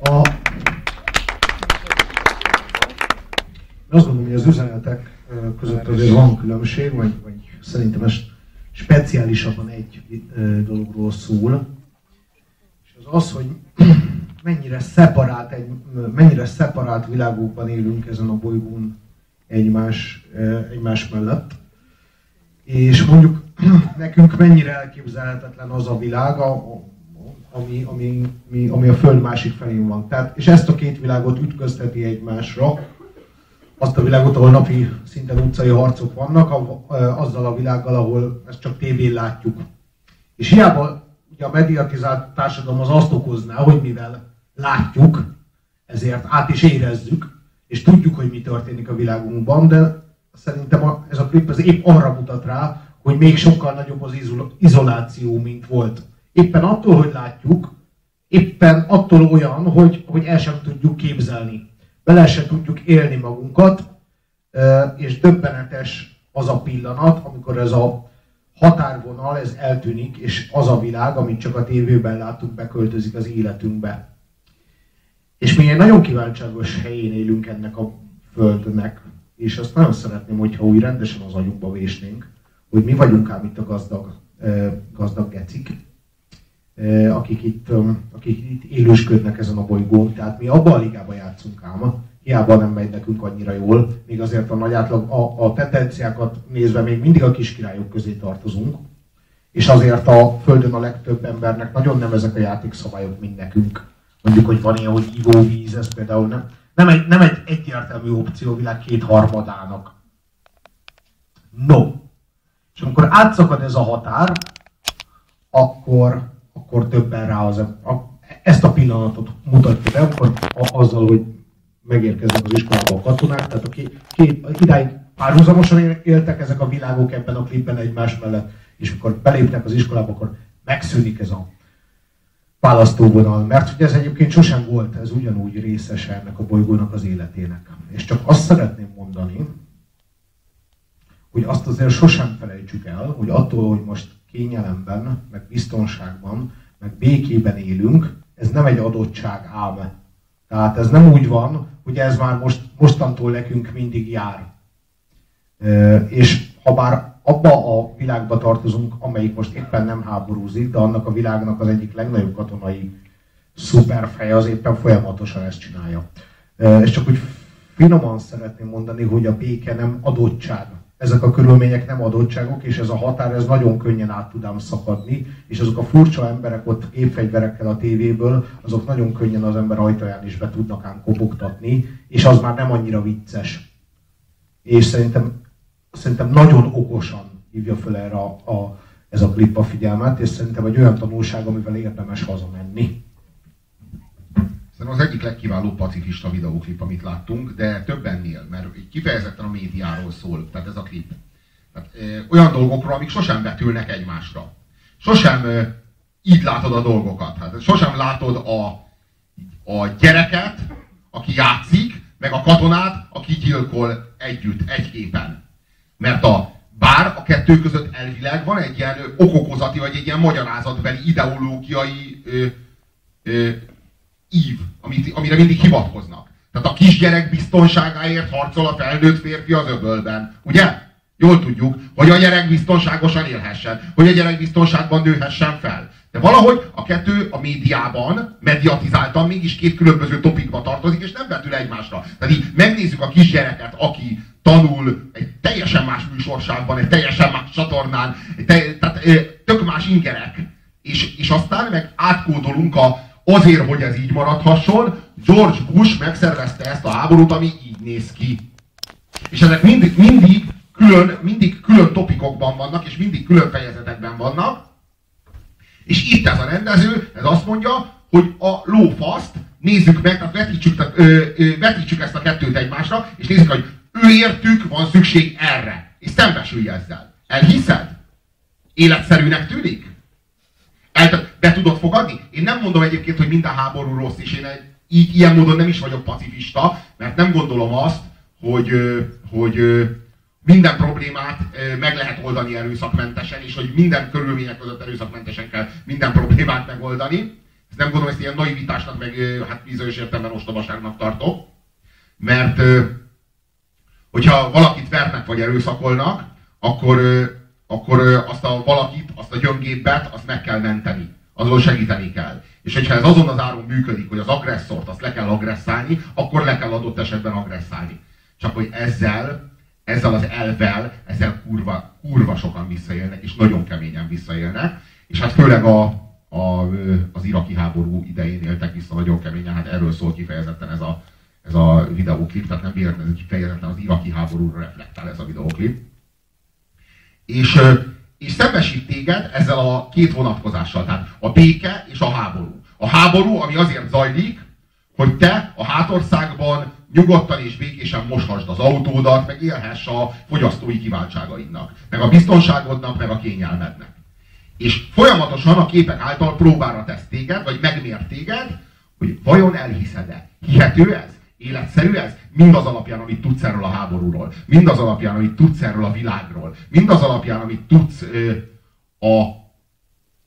A... Azt gondolom, hogy az üzenetek között azért van különbség, vagy, vagy szerintem ez speciálisabban egy dologról szól. És az az, hogy mennyire szeparált, egy, mennyire szeparált világokban élünk ezen a bolygón egymás, egymás mellett. És mondjuk nekünk mennyire elképzelhetetlen az a világ, ami, ami, ami, ami a Föld másik felén van. Tehát, és ezt a két világot ütközteti egymásra, azt a világot, ahol napi szinten utcai harcok vannak, a, azzal a világgal, ahol ezt csak tévén látjuk. És hiába ugye a mediatizált társadalom az azt okozná, hogy mivel látjuk, ezért át is érezzük, és tudjuk, hogy mi történik a világunkban, de szerintem ez a klip az épp arra mutat rá, hogy még sokkal nagyobb az izol- izoláció, mint volt. Éppen attól, hogy látjuk, éppen attól olyan, hogy, hogy el sem tudjuk képzelni. Bele se tudjuk élni magunkat, és döbbenetes az a pillanat, amikor ez a határvonal, ez eltűnik, és az a világ, amit csak a tévében látunk, beköltözik az életünkbe. És mi egy nagyon kiváltságos helyén élünk ennek a földnek, és azt nagyon szeretném, hogyha úgy rendesen az agyunkba vésnénk, hogy mi vagyunk ám itt a gazdag, gazdag gecik, akik itt, akik itt élősködnek ezen a bolygón, tehát mi abban a ligában játszunk ám, hiába nem megy nekünk annyira jól, még azért a nagy átlag, a, a tendenciákat nézve még mindig a kiskirályok közé tartozunk, és azért a Földön a legtöbb embernek nagyon nem ezek a játékszabályok, mint nekünk. Mondjuk, hogy van ilyen, hogy ivóvíz, ez például nem, nem, egy, nem egy egyértelmű opció világ kétharmadának. No. És amikor átszakad ez a határ, akkor, akkor többen rá az, a, ezt a pillanatot mutatja be, akkor a, azzal, hogy megérkeznek az iskolába a katonák, tehát a két, idáig párhuzamosan él- éltek ezek a világok ebben a klipben egymás mellett, és amikor belépnek az iskolába, akkor megszűnik ez a választóvonal, mert hogy ez egyébként sosem volt, ez ugyanúgy részese ennek a bolygónak az életének. És csak azt szeretném mondani, hogy azt azért sosem felejtsük el, hogy attól, hogy most kényelemben, meg biztonságban, meg békében élünk, ez nem egy adottság ám. Tehát ez nem úgy van, hogy ez már most, mostantól nekünk mindig jár. Ö, És ha bár abba a világba tartozunk, amelyik most éppen nem háborúzik, de annak a világnak az egyik legnagyobb katonai szuperfeje az éppen folyamatosan ezt csinálja. Ö, És csak úgy finoman szeretném mondani, hogy a béke nem adottság. Ezek a körülmények nem adottságok, és ez a határ ez nagyon könnyen át tud ám szakadni, és azok a furcsa emberek ott gépfegyverekkel a tévéből, azok nagyon könnyen az ember ajtaján is be tudnak ám kopogtatni, és az már nem annyira vicces. És szerintem, szerintem nagyon okosan hívja fel erre a, a, ez a klip a figyelmet, és szerintem egy olyan tanulság, amivel érdemes hazamenni. Az egyik legkiválóbb pacifista videóklip, amit láttunk, de több ennél, mert kifejezetten a médiáról szól, tehát ez a klip. Tehát, ö, olyan dolgokról, amik sosem betülnek egymásra. Sosem ö, így látod a dolgokat. Hát, sosem látod a, a gyereket, aki játszik, meg a katonát, aki gyilkol együtt, egy képen. Mert a bár a kettő között elvileg van egy ilyen okokozati, vagy egy ilyen magyarázatbeli ideológiai ö, ö, ív, amit, amire mindig hivatkoznak. Tehát a kisgyerek biztonságáért harcol a felnőtt férfi az öbölben. Ugye? Jól tudjuk, hogy a gyerek biztonságosan élhessen, hogy a gyerek biztonságban nőhessen fel. De valahogy a kettő a médiában, mediatizáltan mégis két különböző topikba tartozik, és nem betül egymásra. Tehát így megnézzük a kisgyereket, aki tanul egy teljesen más műsorságban, egy teljesen más csatornán, egy te, tehát tök más ingerek. És, és aztán meg átkódolunk a, azért, hogy ez így maradhasson, George Bush megszervezte ezt a háborút, ami így néz ki. És ezek mindig, mindig külön, mindig külön topikokban vannak, és mindig külön fejezetekben vannak. És itt ez a rendező, ez azt mondja, hogy a lófaszt nézzük meg, tehát vetítsük, ö, ö, vetítsük ezt a kettőt egymásra, és nézzük, hogy ő értük van szükség erre. És szembesülj ezzel. Elhiszed? Életszerűnek tűnik? El, be tudod fogadni? Én nem mondom egyébként, hogy minden háború rossz, és én egy, így, ilyen módon nem is vagyok pacifista, mert nem gondolom azt, hogy, hogy minden problémát meg lehet oldani erőszakmentesen, és hogy minden körülmények között erőszakmentesen kell minden problémát megoldani. Ezt nem gondolom, ezt ilyen naivitásnak, meg hát bizonyos értelemben ostobaságnak tartok. Mert hogyha valakit vernek vagy erőszakolnak, akkor, akkor azt a valakit, azt a gyöngébbet, azt meg kell menteni. Azon segíteni kell. És hogyha ez azon az áron működik, hogy az agresszort azt le kell agresszálni, akkor le kell adott esetben agresszálni. Csak hogy ezzel, ezzel az elvel, ezzel kurva, kurva sokan visszaélnek, és nagyon keményen visszaélnek. És hát főleg a, a, az iraki háború idején éltek vissza nagyon keményen, hát erről szól kifejezetten ez a, ez a videóklip, tehát nem véletlenül kifejezetten az iraki háborúra reflektál ez a videóklip. És, és szembesít téged ezzel a két vonatkozással, tehát a béke és a háború. A háború, ami azért zajlik, hogy te a hátországban nyugodtan és békésen moshasd az autódat, meg élhess a fogyasztói kiváltságaidnak, meg a biztonságodnak, meg a kényelmednek. És folyamatosan a képek által próbára tesz téged, vagy megmér téged, hogy vajon elhiszed-e? Hihető ez? Életszerű ez? Mindaz alapján, amit tudsz erről a háborúról. Mindaz alapján, amit tudsz erről a világról. Mindaz alapján, amit tudsz ö, a,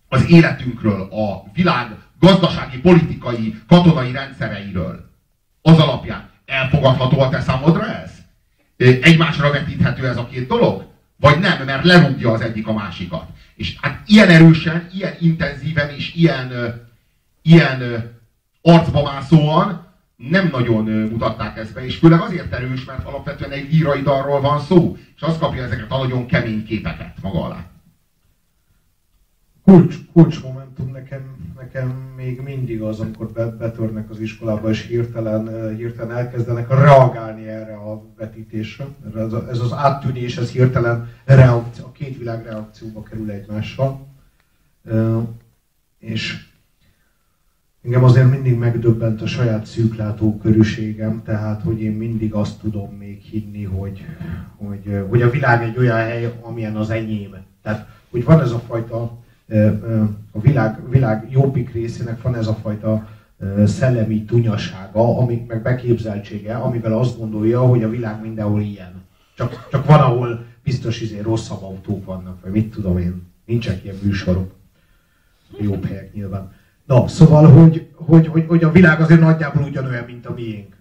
az életünkről, a világ gazdasági, politikai, katonai rendszereiről. Az alapján. Elfogadható a te számodra ez? Egymásra vetíthető ez a két dolog? Vagy nem, mert lerúgja az egyik a másikat. És hát ilyen erősen, ilyen intenzíven és ilyen, ilyen arcba mászóan nem nagyon mutatták ezt be, és főleg azért erős, mert alapvetően egy lírai dalról van szó, és az kapja ezeket a nagyon kemény képeket maga alá. Kulcs, kulcs momentum nekem, nekem még mindig az, amikor betörnek az iskolába, és hirtelen, hirtelen elkezdenek reagálni erre a vetítésre. Ez, az áttűnés, ez hirtelen reakció, a két világ reakcióba kerül egymással. És Engem azért mindig megdöbbent a saját szűklátókörűségem, tehát hogy én mindig azt tudom még hinni, hogy, hogy, hogy a világ egy olyan hely, amilyen az enyém. Tehát, hogy van ez a fajta, a világ, világ jobbik részének van ez a fajta szellemi tunyasága, ami, meg beképzeltsége, amivel azt gondolja, hogy a világ mindenhol ilyen. Csak, csak van, ahol biztos izé rosszabb autók vannak, vagy mit tudom én. Nincsenek ilyen műsorok. Jobb helyek nyilván. Na, szóval, hogy, hogy, hogy, hogy a világ azért nagyjából ugyanolyan, mint a miénk.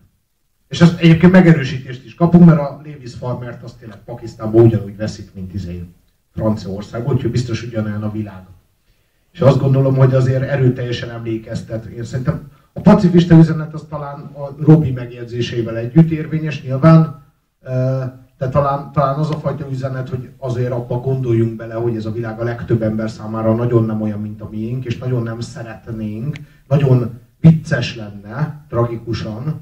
És ezt egyébként megerősítést is kapunk, mert a Levis Farmert azt tényleg Pakisztánban ugyanúgy veszik, mint izé Franciaországban, úgyhogy biztos ugyanolyan a világ. És azt gondolom, hogy azért erőteljesen emlékeztet. Én szerintem a pacifista üzenet az talán a Robi megjegyzéseivel együtt érvényes, nyilván, de talán, talán az a fajta üzenet, hogy azért abba gondoljunk bele, hogy ez a világ a legtöbb ember számára nagyon nem olyan, mint a miénk, és nagyon nem szeretnénk, nagyon vicces lenne, tragikusan,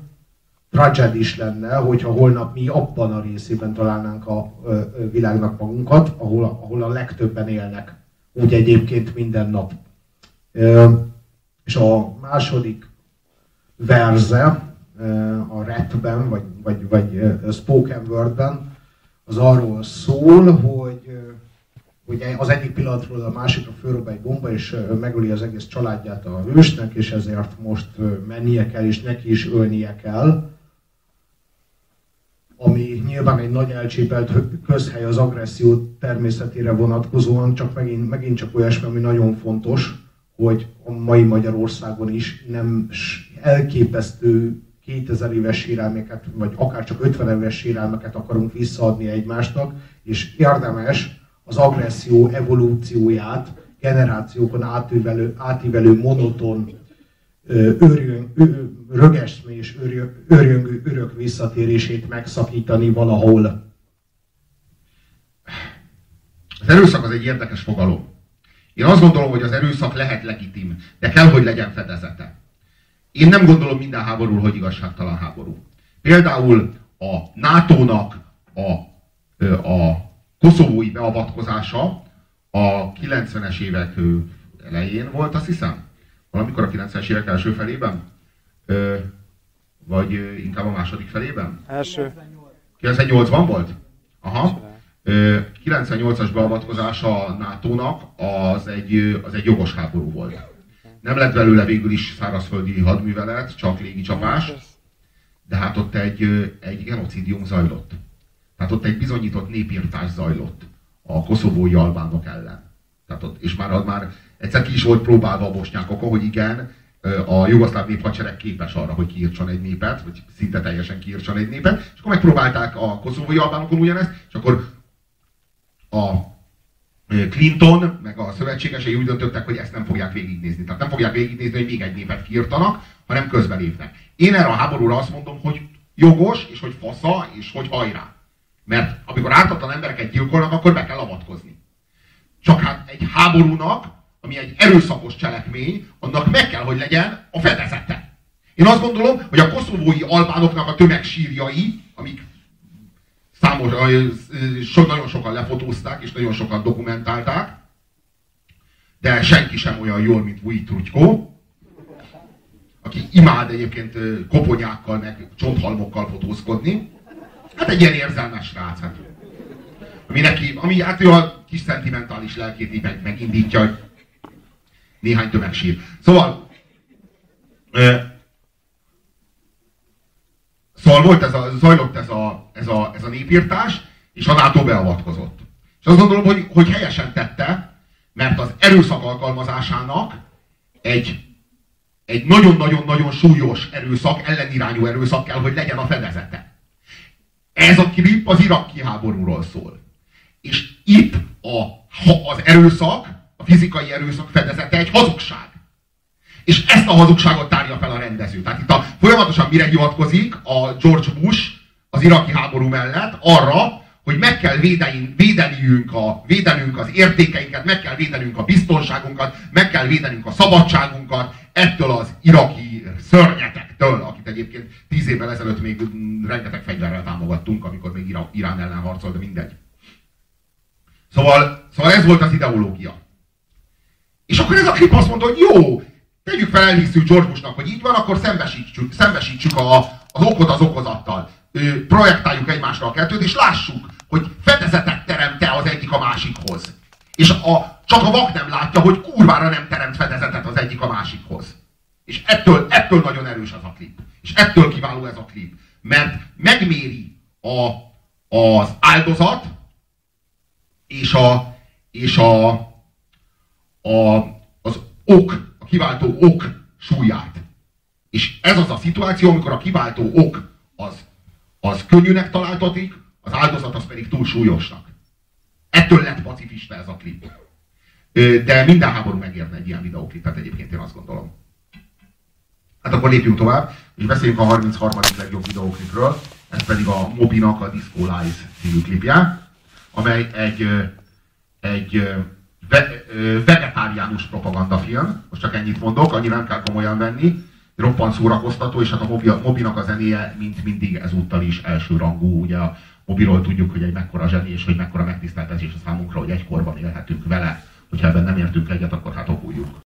tragedis lenne, hogyha holnap mi abban a részében találnánk a világnak magunkat, ahol, ahol a legtöbben élnek. Úgy egyébként minden nap. És a második verze a rapben, vagy, vagy, vagy spoken wordben, az arról szól, hogy, hogy az egyik pillanatról a másikra fölrobb egy bomba, és megöli az egész családját a hősnek, és ezért most mennie kell, és neki is ölnie kell. Ami nyilván egy nagy elcsépelt közhely az agresszió természetére vonatkozóan, csak megint, megint csak olyasmi, ami nagyon fontos, hogy a mai Magyarországon is nem elképesztő 2000 éves sérelmeket, vagy akár csak 50 éves sérelmeket akarunk visszaadni egymásnak, és érdemes az agresszió evolúcióját generációkon átívelő, átívelő monoton őrjön, rögesme és őrjöngő örök visszatérését megszakítani valahol. Az erőszak az egy érdekes fogalom. Én azt gondolom, hogy az erőszak lehet legitim, de kell, hogy legyen fedezete. Én nem gondolom minden háború, hogy igazságtalan háború. Például a NATO-nak a, a koszovói beavatkozása a 90-es évek elején volt, azt hiszem valamikor a 90-es évek első felében? Ö, vagy inkább a második felében? Első. 98-ban volt? Aha. 98-as beavatkozása a NATO-nak az egy, az egy jogos háború volt. Nem lett belőle végül is szárazföldi hadművelet, csak légi csapás, de hát ott egy, egy genocidium zajlott. Tehát ott egy bizonyított népírtás zajlott a koszovói albánok ellen. Tehát ott, és már, már egyszer ki is volt próbálva a bosnyákokon, hogy igen, a jugoszláv néphadsereg képes arra, hogy kiírtson egy népet, vagy szinte teljesen kiírtson egy népet, és akkor megpróbálták a koszovói albánokon ugyanezt, és akkor a Clinton, meg a szövetségesei úgy döntöttek, hogy ezt nem fogják végignézni. Tehát nem fogják végignézni, hogy még egy népet kiírtanak, hanem közbelépnek. Én erre a háborúra azt mondom, hogy jogos, és hogy fasza, és hogy hajrá. Mert amikor ártatlan embereket gyilkolnak, akkor be kell avatkozni. Csak hát egy háborúnak ami egy erőszakos cselekmény, annak meg kell, hogy legyen a fedezete. Én azt gondolom, hogy a koszovói albánoknak a tömegsírjai, számos, so, nagyon sokan lefotózták, és nagyon sokan dokumentálták, de senki sem olyan jól, mint Vujit Trutykó, aki imád egyébként koponyákkal, meg csonthalmokkal fotózkodni. Hát egy ilyen érzelmes srác. Hát. Ami neki, ami hát a kis szentimentális lelkét így meg, megindítja, hogy néhány tömegsír. Szóval, e, szóval volt ez a, zajlott ez a, ez, a, ez a népírtás, és a NATO beavatkozott. És azt gondolom, hogy, hogy helyesen tette, mert az erőszak alkalmazásának egy, egy nagyon-nagyon-nagyon súlyos erőszak, ellenirányú erőszak kell, hogy legyen a fedezete. Ez a klip az iraki háborúról szól. És itt a, az erőszak a fizikai erőszak fedezete egy hazugság. És ezt a hazugságot tárja fel a rendező. Tehát itt a, folyamatosan mire hivatkozik a George Bush az iraki háború mellett arra, hogy meg kell védeni, védenünk a, védenünk az értékeinket, meg kell védenünk a biztonságunkat, meg kell védenünk a szabadságunkat ettől az iraki szörnyetektől, akit egyébként tíz évvel ezelőtt még rengeteg fegyverrel támogattunk, amikor még Irán ellen harcolt, de mindegy. Szóval, szóval ez volt az ideológia. És akkor ez a klip azt mondta, hogy jó, tegyük fel elhiszük George Bushnak, hogy így van, akkor szembesítsük, szembesítsük a, az okot az okozattal. Ö, projektáljuk egymásra a kettőt, és lássuk, hogy fedezetet teremt-e az egyik a másikhoz. És a, csak a vak nem látja, hogy kurvára nem teremt fedezetet az egyik a másikhoz. És ettől, ettől nagyon erős az a klip. És ettől kiváló ez a klip. Mert megméri a, az áldozat és a, és a, a, az ok, kiváltó ok súlyát. És ez az a szituáció, amikor a kiváltó ok az, az könnyűnek találtatik, az áldozat az pedig túl súlyosnak. Ettől lett pacifista ez a klip. De minden háború megérne egy ilyen videóklipet egyébként, én azt gondolom. Hát akkor lépjünk tovább, és beszéljünk a 33. legjobb videóklipről, ez pedig a Mobinak a Disco Lies című klipje, amely egy, egy ve, vegetáriánus propagandafilm, most csak ennyit mondok, annyira nem kell komolyan venni, roppant szórakoztató, és hát a Mobi, Mobinak a zenéje, mint mindig ezúttal is elsőrangú, ugye a Mobiról tudjuk, hogy egy mekkora zseni, és hogy mekkora megtiszteltetés a számunkra, hogy egykorban élhetünk vele. Hogyha ebben nem értünk egyet, akkor hát okuljuk.